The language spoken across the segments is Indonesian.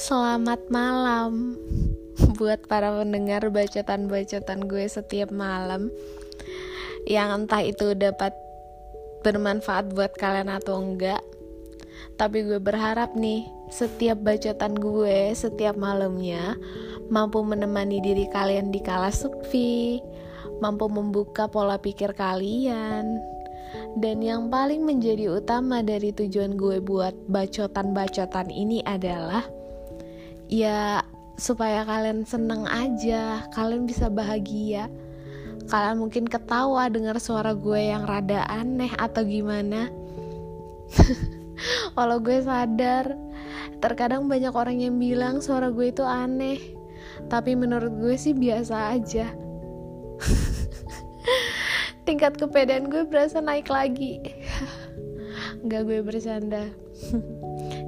Selamat malam buat para pendengar bacotan-bacotan gue setiap malam yang entah itu dapat bermanfaat buat kalian atau enggak. Tapi gue berharap nih, setiap bacotan gue setiap malamnya mampu menemani diri kalian di kala sepi, mampu membuka pola pikir kalian, dan yang paling menjadi utama dari tujuan gue buat bacotan-bacotan ini adalah ya supaya kalian seneng aja, kalian bisa bahagia. Kalian mungkin ketawa dengar suara gue yang rada aneh atau gimana. Walau gue sadar, terkadang banyak orang yang bilang suara gue itu aneh. Tapi menurut gue sih biasa aja. tingkat kepedean gue berasa naik lagi nggak gue bercanda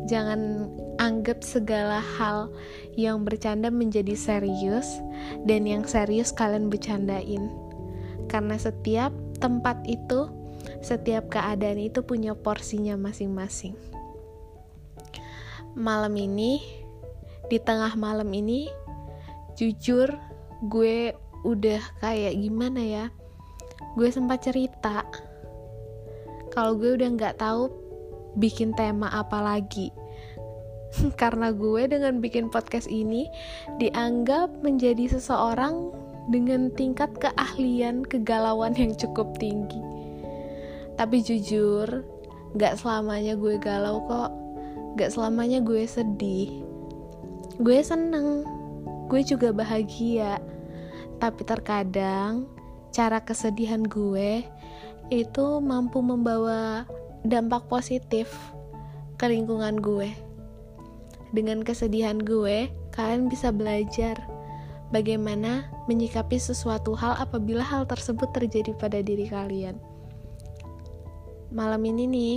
jangan anggap segala hal yang bercanda menjadi serius dan yang serius kalian bercandain. Karena setiap tempat itu setiap keadaan itu punya porsinya masing-masing. Malam ini di tengah malam ini jujur gue udah kayak gimana ya? Gue sempat cerita. Kalau gue udah nggak tahu bikin tema apa lagi karena gue dengan bikin podcast ini dianggap menjadi seseorang dengan tingkat keahlian kegalauan yang cukup tinggi. Tapi jujur gak selamanya gue galau kok. Gak selamanya gue sedih. Gue seneng. Gue juga bahagia. Tapi terkadang cara kesedihan gue itu mampu membawa dampak positif ke lingkungan gue. Dengan kesedihan gue, kalian bisa belajar bagaimana menyikapi sesuatu hal apabila hal tersebut terjadi pada diri kalian. Malam ini nih,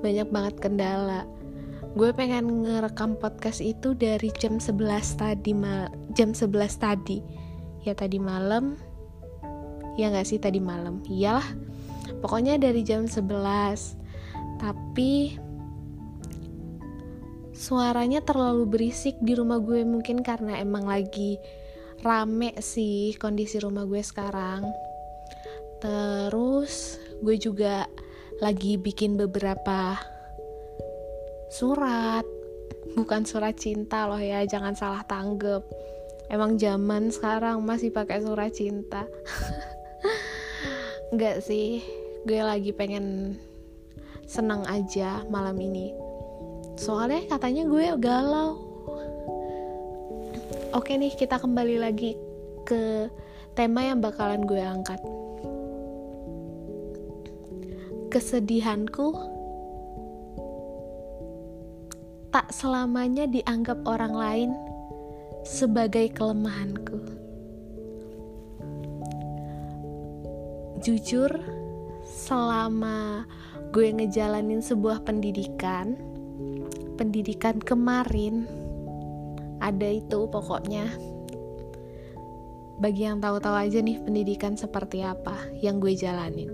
banyak banget kendala. Gue pengen ngerekam podcast itu dari jam 11 tadi jam 11 tadi. Ya tadi malam ya nggak sih tadi malam iyalah pokoknya dari jam 11 tapi suaranya terlalu berisik di rumah gue mungkin karena emang lagi rame sih kondisi rumah gue sekarang. Terus gue juga lagi bikin beberapa surat. Bukan surat cinta loh ya jangan salah tanggep. Emang zaman sekarang masih pakai surat cinta. Enggak sih, gue lagi pengen senang aja malam ini. Soalnya katanya gue galau. Oke nih, kita kembali lagi ke tema yang bakalan gue angkat. Kesedihanku tak selamanya dianggap orang lain sebagai kelemahanku. jujur selama gue ngejalanin sebuah pendidikan pendidikan kemarin. Ada itu pokoknya. Bagi yang tahu-tahu aja nih pendidikan seperti apa yang gue jalanin.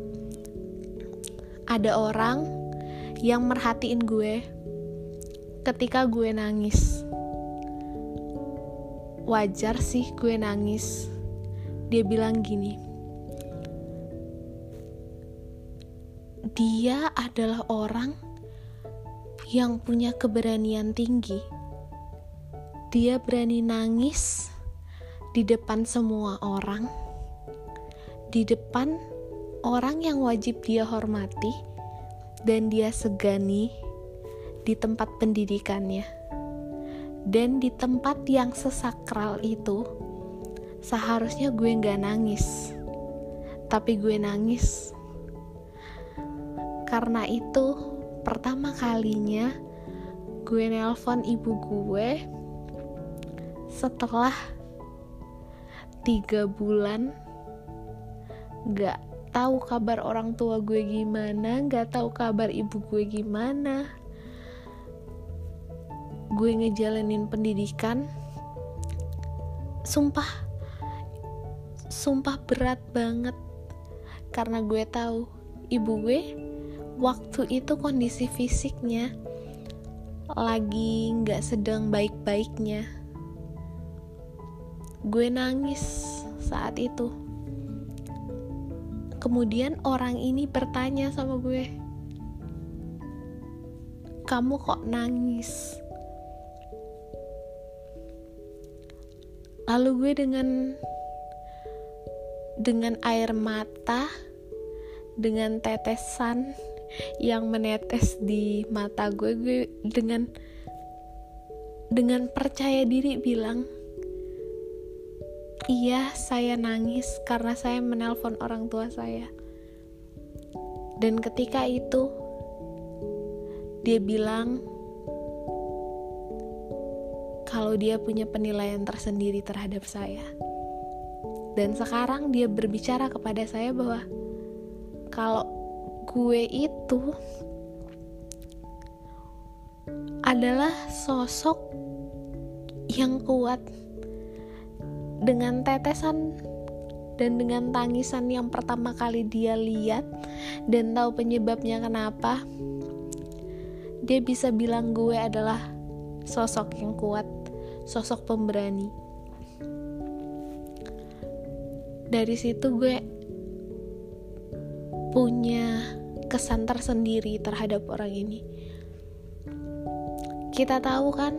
Ada orang yang merhatiin gue ketika gue nangis. Wajar sih gue nangis. Dia bilang gini dia adalah orang yang punya keberanian tinggi. Dia berani nangis di depan semua orang, di depan orang yang wajib dia hormati, dan dia segani di tempat pendidikannya, dan di tempat yang sesakral itu. Seharusnya gue gak nangis, tapi gue nangis karena itu, pertama kalinya gue nelpon ibu gue setelah tiga bulan gak tahu kabar orang tua gue gimana, gak tahu kabar ibu gue gimana. Gue ngejalanin pendidikan, sumpah, sumpah berat banget karena gue tahu ibu gue waktu itu kondisi fisiknya lagi nggak sedang baik-baiknya. Gue nangis saat itu. Kemudian orang ini bertanya sama gue, "Kamu kok nangis?" Lalu gue dengan dengan air mata, dengan tetesan yang menetes di mata gue, gue dengan dengan percaya diri bilang, "Iya, saya nangis karena saya menelpon orang tua saya." Dan ketika itu dia bilang kalau dia punya penilaian tersendiri terhadap saya. Dan sekarang dia berbicara kepada saya bahwa kalau gue itu adalah sosok yang kuat dengan tetesan dan dengan tangisan yang pertama kali dia lihat dan tahu penyebabnya kenapa dia bisa bilang gue adalah sosok yang kuat sosok pemberani. Dari situ gue punya kesan tersendiri terhadap orang ini. Kita tahu kan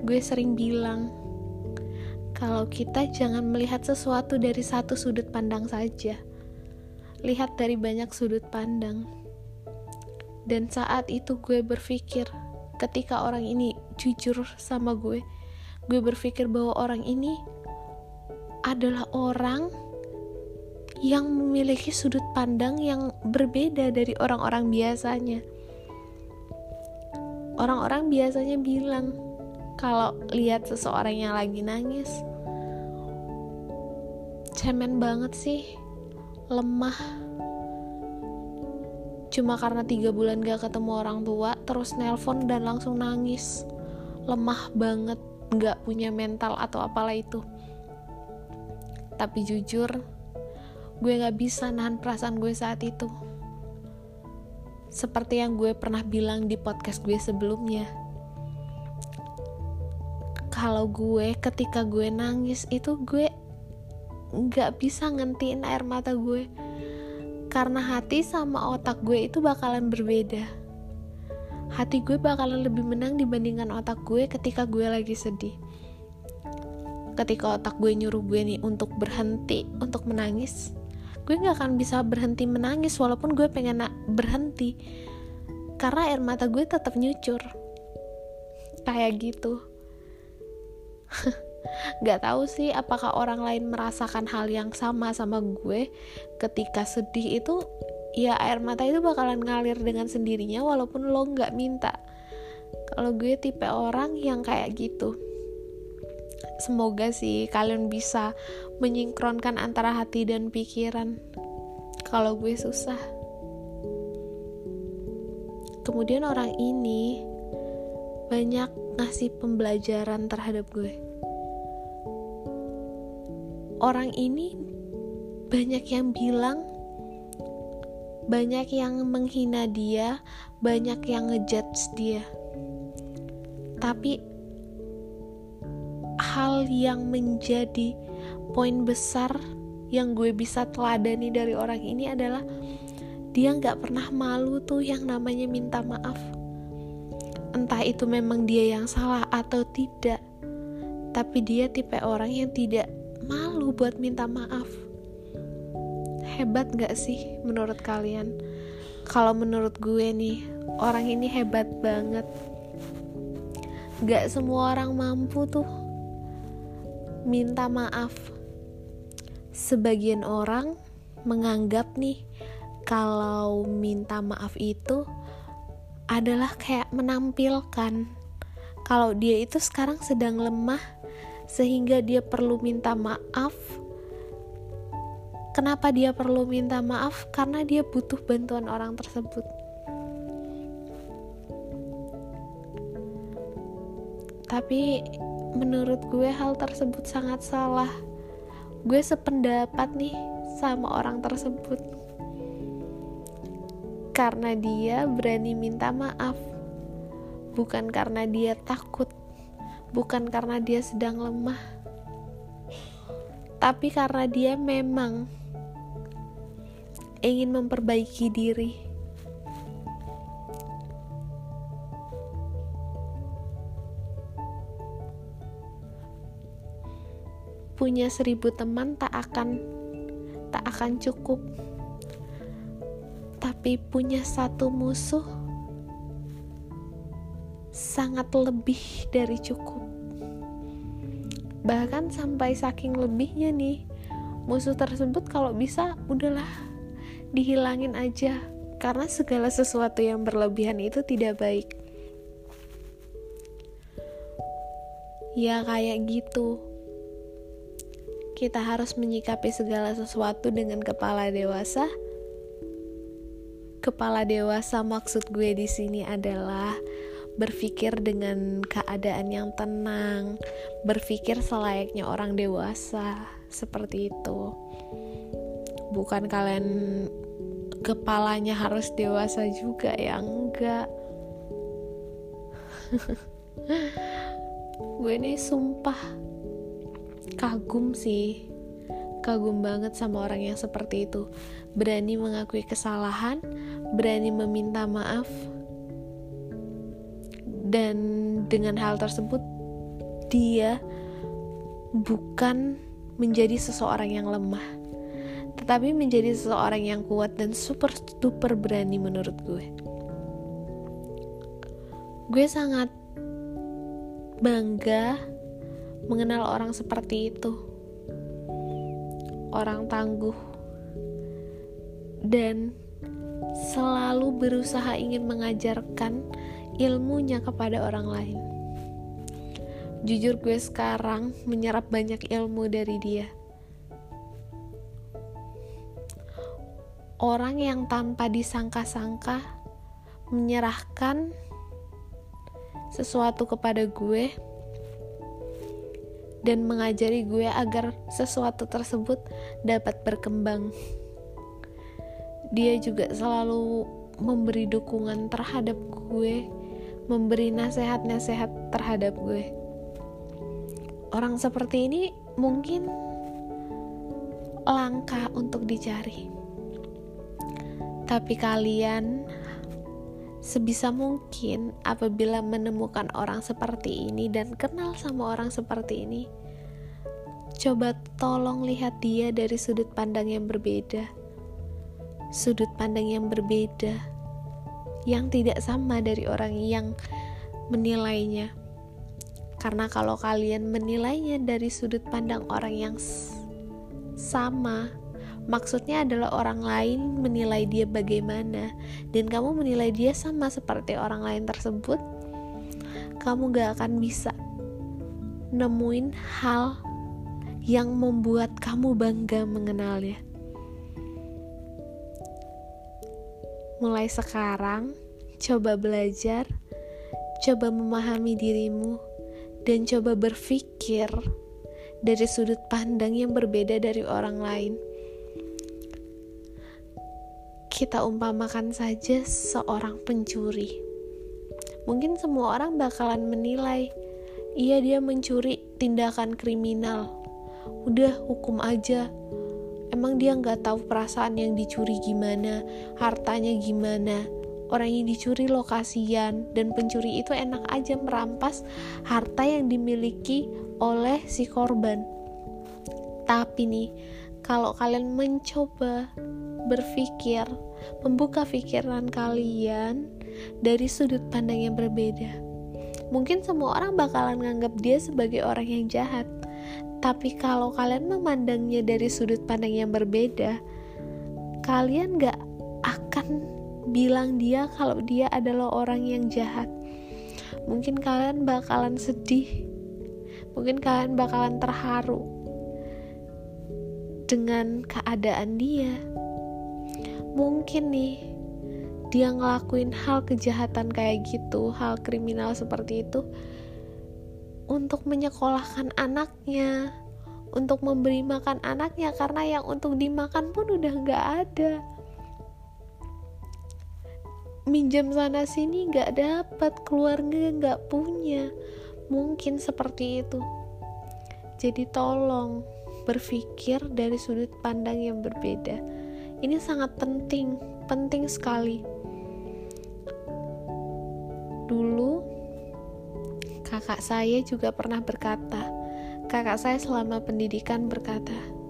gue sering bilang kalau kita jangan melihat sesuatu dari satu sudut pandang saja. Lihat dari banyak sudut pandang. Dan saat itu gue berpikir ketika orang ini jujur sama gue gue berpikir bahwa orang ini adalah orang yang memiliki sudut pandang yang berbeda dari orang-orang biasanya. Orang-orang biasanya bilang kalau lihat seseorang yang lagi nangis, cemen banget sih, lemah. Cuma karena tiga bulan gak ketemu orang tua, terus nelpon dan langsung nangis. Lemah banget, gak punya mental atau apalah itu. Tapi jujur, gue gak bisa nahan perasaan gue saat itu. Seperti yang gue pernah bilang di podcast gue sebelumnya. Kalau gue ketika gue nangis itu gue gak bisa ngentiin air mata gue. Karena hati sama otak gue itu bakalan berbeda. Hati gue bakalan lebih menang dibandingkan otak gue ketika gue lagi sedih ketika otak gue nyuruh gue nih untuk berhenti untuk menangis gue gak akan bisa berhenti menangis walaupun gue pengen berhenti. Karena air mata gue tetap nyucur. Kayak gitu. Gak tahu sih apakah orang lain merasakan hal yang sama sama gue ketika sedih itu ya air mata itu bakalan ngalir dengan sendirinya walaupun lo gak minta. Kalau gue tipe orang yang kayak gitu semoga sih kalian bisa menyinkronkan antara hati dan pikiran. Kalau gue susah. Kemudian orang ini banyak ngasih pembelajaran terhadap gue. Orang ini banyak yang bilang banyak yang menghina dia banyak yang ngejudge dia. Tapi hal yang menjadi poin besar yang gue bisa teladani dari orang ini adalah dia nggak pernah malu tuh yang namanya minta maaf. Entah itu memang dia yang salah atau tidak tapi dia tipe orang yang tidak malu buat minta maaf. Hebat gak sih menurut kalian? Kalau menurut gue nih orang ini hebat banget. Gak semua orang mampu tuh minta maaf. Sebagian orang menganggap nih kalau minta maaf itu adalah kayak menampilkan kalau dia itu sekarang sedang lemah sehingga dia perlu minta maaf. Kenapa dia perlu minta maaf? Karena dia butuh bantuan orang tersebut. Tapi menurut gue hal tersebut sangat salah. Gue sependapat nih sama orang tersebut. Karena dia berani minta maaf. Bukan karena dia takut, bukan karena dia sedang lemah, tapi karena dia memang ingin memperbaiki diri. Punya seribu teman tak akan tak akan cukup, tapi punya satu musuh sangat lebih dari cukup. Bahkan sampai saking lebihnya nih, musuh tersebut kalau bisa udahlah dihilangin aja karena segala sesuatu yang berlebihan itu tidak baik. Ya kayak gitu. Kita harus menyikapi segala sesuatu dengan kepala dewasa. Kepala dewasa maksud gue di sini adalah berpikir dengan keadaan yang tenang, berpikir selayaknya orang dewasa, seperti itu. Bukan kalian kepalanya harus dewasa juga ya, enggak. Gue ini sumpah kagum sih. Kagum banget sama orang yang seperti itu. Berani mengakui kesalahan berani meminta maaf dan dengan hal tersebut dia bukan menjadi seseorang yang lemah tetapi menjadi seseorang yang kuat dan super duper berani menurut gue. Gue sangat bangga mengenal orang seperti itu orang tangguh dan selalu berusaha ingin mengajarkan ilmunya kepada orang lain. Jujur gue sekarang menyerap banyak ilmu dari dia. Orang yang tanpa disangka-sangka menyerahkan sesuatu kepada gue dan mengajari gue agar sesuatu tersebut dapat berkembang. Dia juga selalu memberi dukungan terhadap gue memberi nasihat-nasihat terhadap gue. Orang seperti ini mungkin langka untuk dicari. Tapi kalian sebisa mungkin apabila menemukan orang seperti ini dan kenal sama orang seperti ini, coba tolong lihat dia dari sudut pandang yang berbeda. Sudut pandang yang berbeda yang tidak sama dari orang yang menilainya. Karena kalau kalian menilainya dari sudut pandang orang yang sama, maksudnya adalah orang lain menilai dia bagaimana, dan kamu menilai dia sama seperti orang lain tersebut, kamu gak akan bisa nemuin hal yang membuat kamu bangga mengenalnya. Mulai sekarang, coba belajar, coba memahami dirimu, dan coba berpikir dari sudut pandang yang berbeda dari orang lain. Kita umpamakan saja seorang pencuri. Mungkin semua orang bakalan menilai, iya dia mencuri tindakan kriminal. Udah hukum aja, emang dia nggak tahu perasaan yang dicuri gimana, hartanya gimana. Orang yang dicuri lokasian dan pencuri itu enak aja merampas harta yang dimiliki oleh si korban. Tapi nih, kalau kalian mencoba berpikir, membuka pikiran kalian dari sudut pandang yang berbeda, mungkin semua orang bakalan nganggap dia sebagai orang yang jahat tapi kalau kalian memandangnya dari sudut pandang yang berbeda, kalian gak akan bilang dia kalau dia adalah orang yang jahat. Mungkin kalian bakalan sedih, mungkin kalian bakalan terharu dengan keadaan dia. Mungkin nih, dia ngelakuin hal kejahatan kayak gitu, hal kriminal seperti itu untuk menyekolahkan anaknya, untuk memberi makan anaknya karena yang untuk dimakan pun udah nggak ada. minjam sana sini nggak dapat keluarga nggak punya. Mungkin seperti itu. Jadi tolong berpikir dari sudut pandang yang berbeda ini sangat penting penting sekali dulu kakak saya juga pernah berkata kakak saya selama pendidikan berkata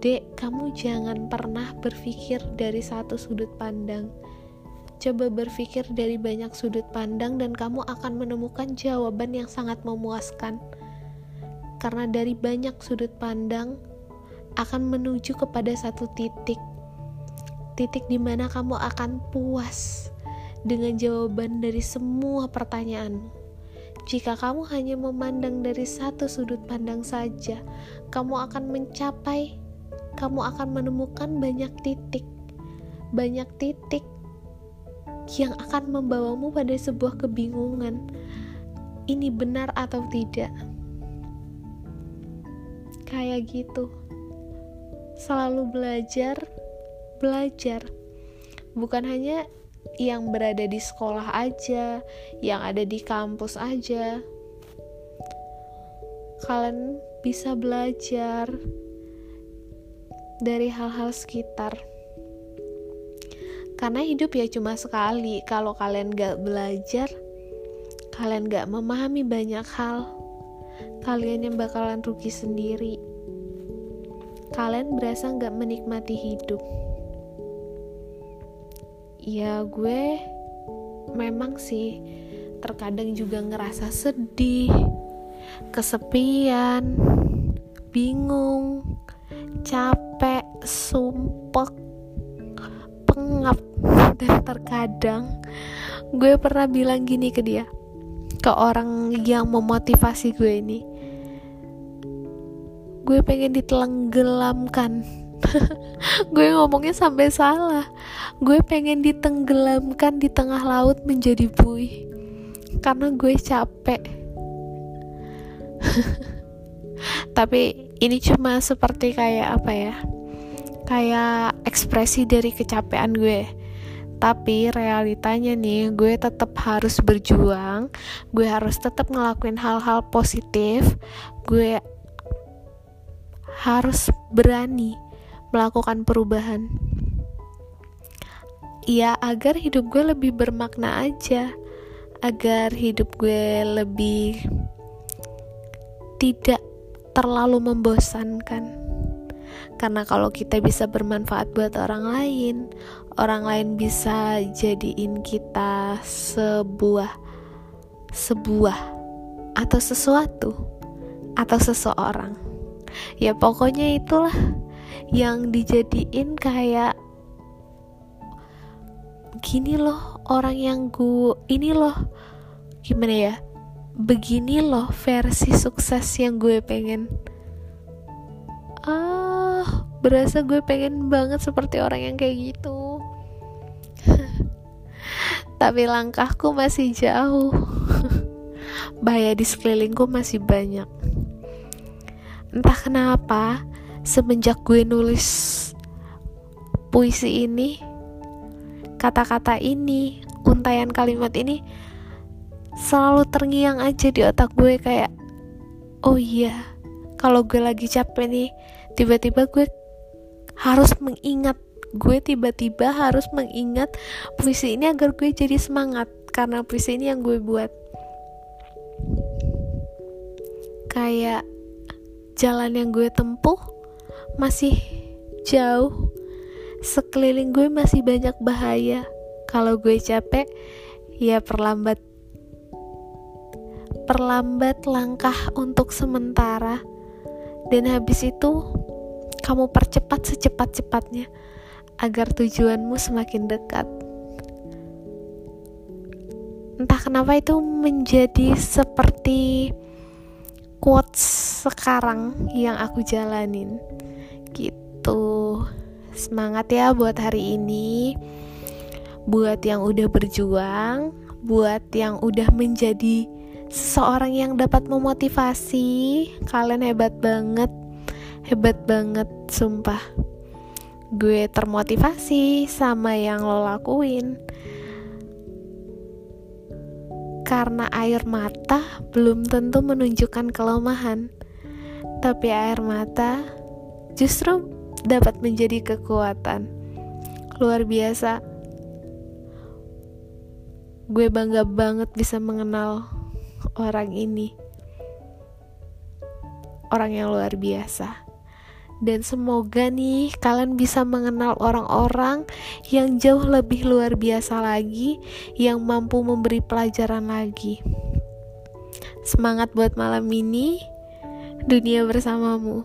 Dek, kamu jangan pernah berpikir dari satu sudut pandang. Coba berpikir dari banyak sudut pandang, dan kamu akan menemukan jawaban yang sangat memuaskan. Karena dari banyak sudut pandang akan menuju kepada satu titik, titik di mana kamu akan puas dengan jawaban dari semua pertanyaanmu. Jika kamu hanya memandang dari satu sudut pandang saja, kamu akan mencapai kamu akan menemukan banyak titik, banyak titik yang akan membawamu pada sebuah kebingungan. Ini benar atau tidak? Kayak gitu, selalu belajar, belajar, bukan hanya yang berada di sekolah aja, yang ada di kampus aja. Kalian bisa belajar dari hal-hal sekitar. Karena hidup ya cuma sekali kalau kalian gak belajar kalian gak memahami banyak hal kalian yang bakalan rugi sendiri. Kalian berasa gak menikmati hidup ya gue memang sih terkadang juga ngerasa sedih kesepian bingung capek, sumpek, pengap, dan terkadang gue pernah bilang gini ke dia, ke orang yang memotivasi gue ini, gue pengen ditenggelamkan. gue ngomongnya sampai salah. Gue pengen ditenggelamkan di tengah laut menjadi buih. Karena gue capek. Tapi ini cuma seperti kayak apa ya? Kayak ekspresi dari kecapean gue. Tapi realitanya nih gue tetap harus berjuang. Gue harus tetap ngelakuin hal-hal positif. Gue harus berani melakukan perubahan ya agar hidup gue lebih bermakna aja agar hidup gue lebih tidak terlalu membosankan. Karena kalau kita bisa bermanfaat buat orang lain, orang lain bisa jadiin kita sebuah sebuah atau sesuatu atau seseorang. Ya pokoknya itulah yang dijadiin kayak gini loh orang yang gue ini loh. Gimana ya? Begini loh versi sukses yang gue pengen. Ah berasa gue pengen banget seperti orang yang kayak gitu. Tapi langkahku masih jauh. Bahaya di sekelilingku masih banyak. Entah kenapa semenjak gue nulis puisi ini kata-kata ini untayan kalimat ini selalu terngiang aja di otak gue kayak oh iya kalau gue lagi capek nih tiba-tiba gue harus mengingat gue tiba-tiba harus mengingat puisi ini agar gue jadi semangat karena puisi ini yang gue buat. Kayak jalan yang gue tempuh masih jauh sekeliling gue masih banyak bahaya kalau gue capek ya perlambat perlambat langkah untuk sementara, dan habis itu kamu percepat secepat-cepatnya agar tujuanmu semakin dekat. Entah kenapa itu menjadi seperti quotes sekarang yang aku jalanin. Gitu. Semangat ya buat hari ini. Buat yang udah berjuang, buat yang udah menjadi seorang yang dapat memotivasi kalian hebat banget hebat banget sumpah gue termotivasi sama yang lo lakuin karena air mata belum tentu menunjukkan kelemahan, tapi air mata justru dapat menjadi kekuatan. Luar biasa. Gue bangga banget bisa mengenal orang ini. Orang yang luar biasa dan semoga nih kalian bisa mengenal orang-orang yang jauh lebih luar biasa lagi yang mampu memberi pelajaran lagi semangat buat malam ini dunia bersamamu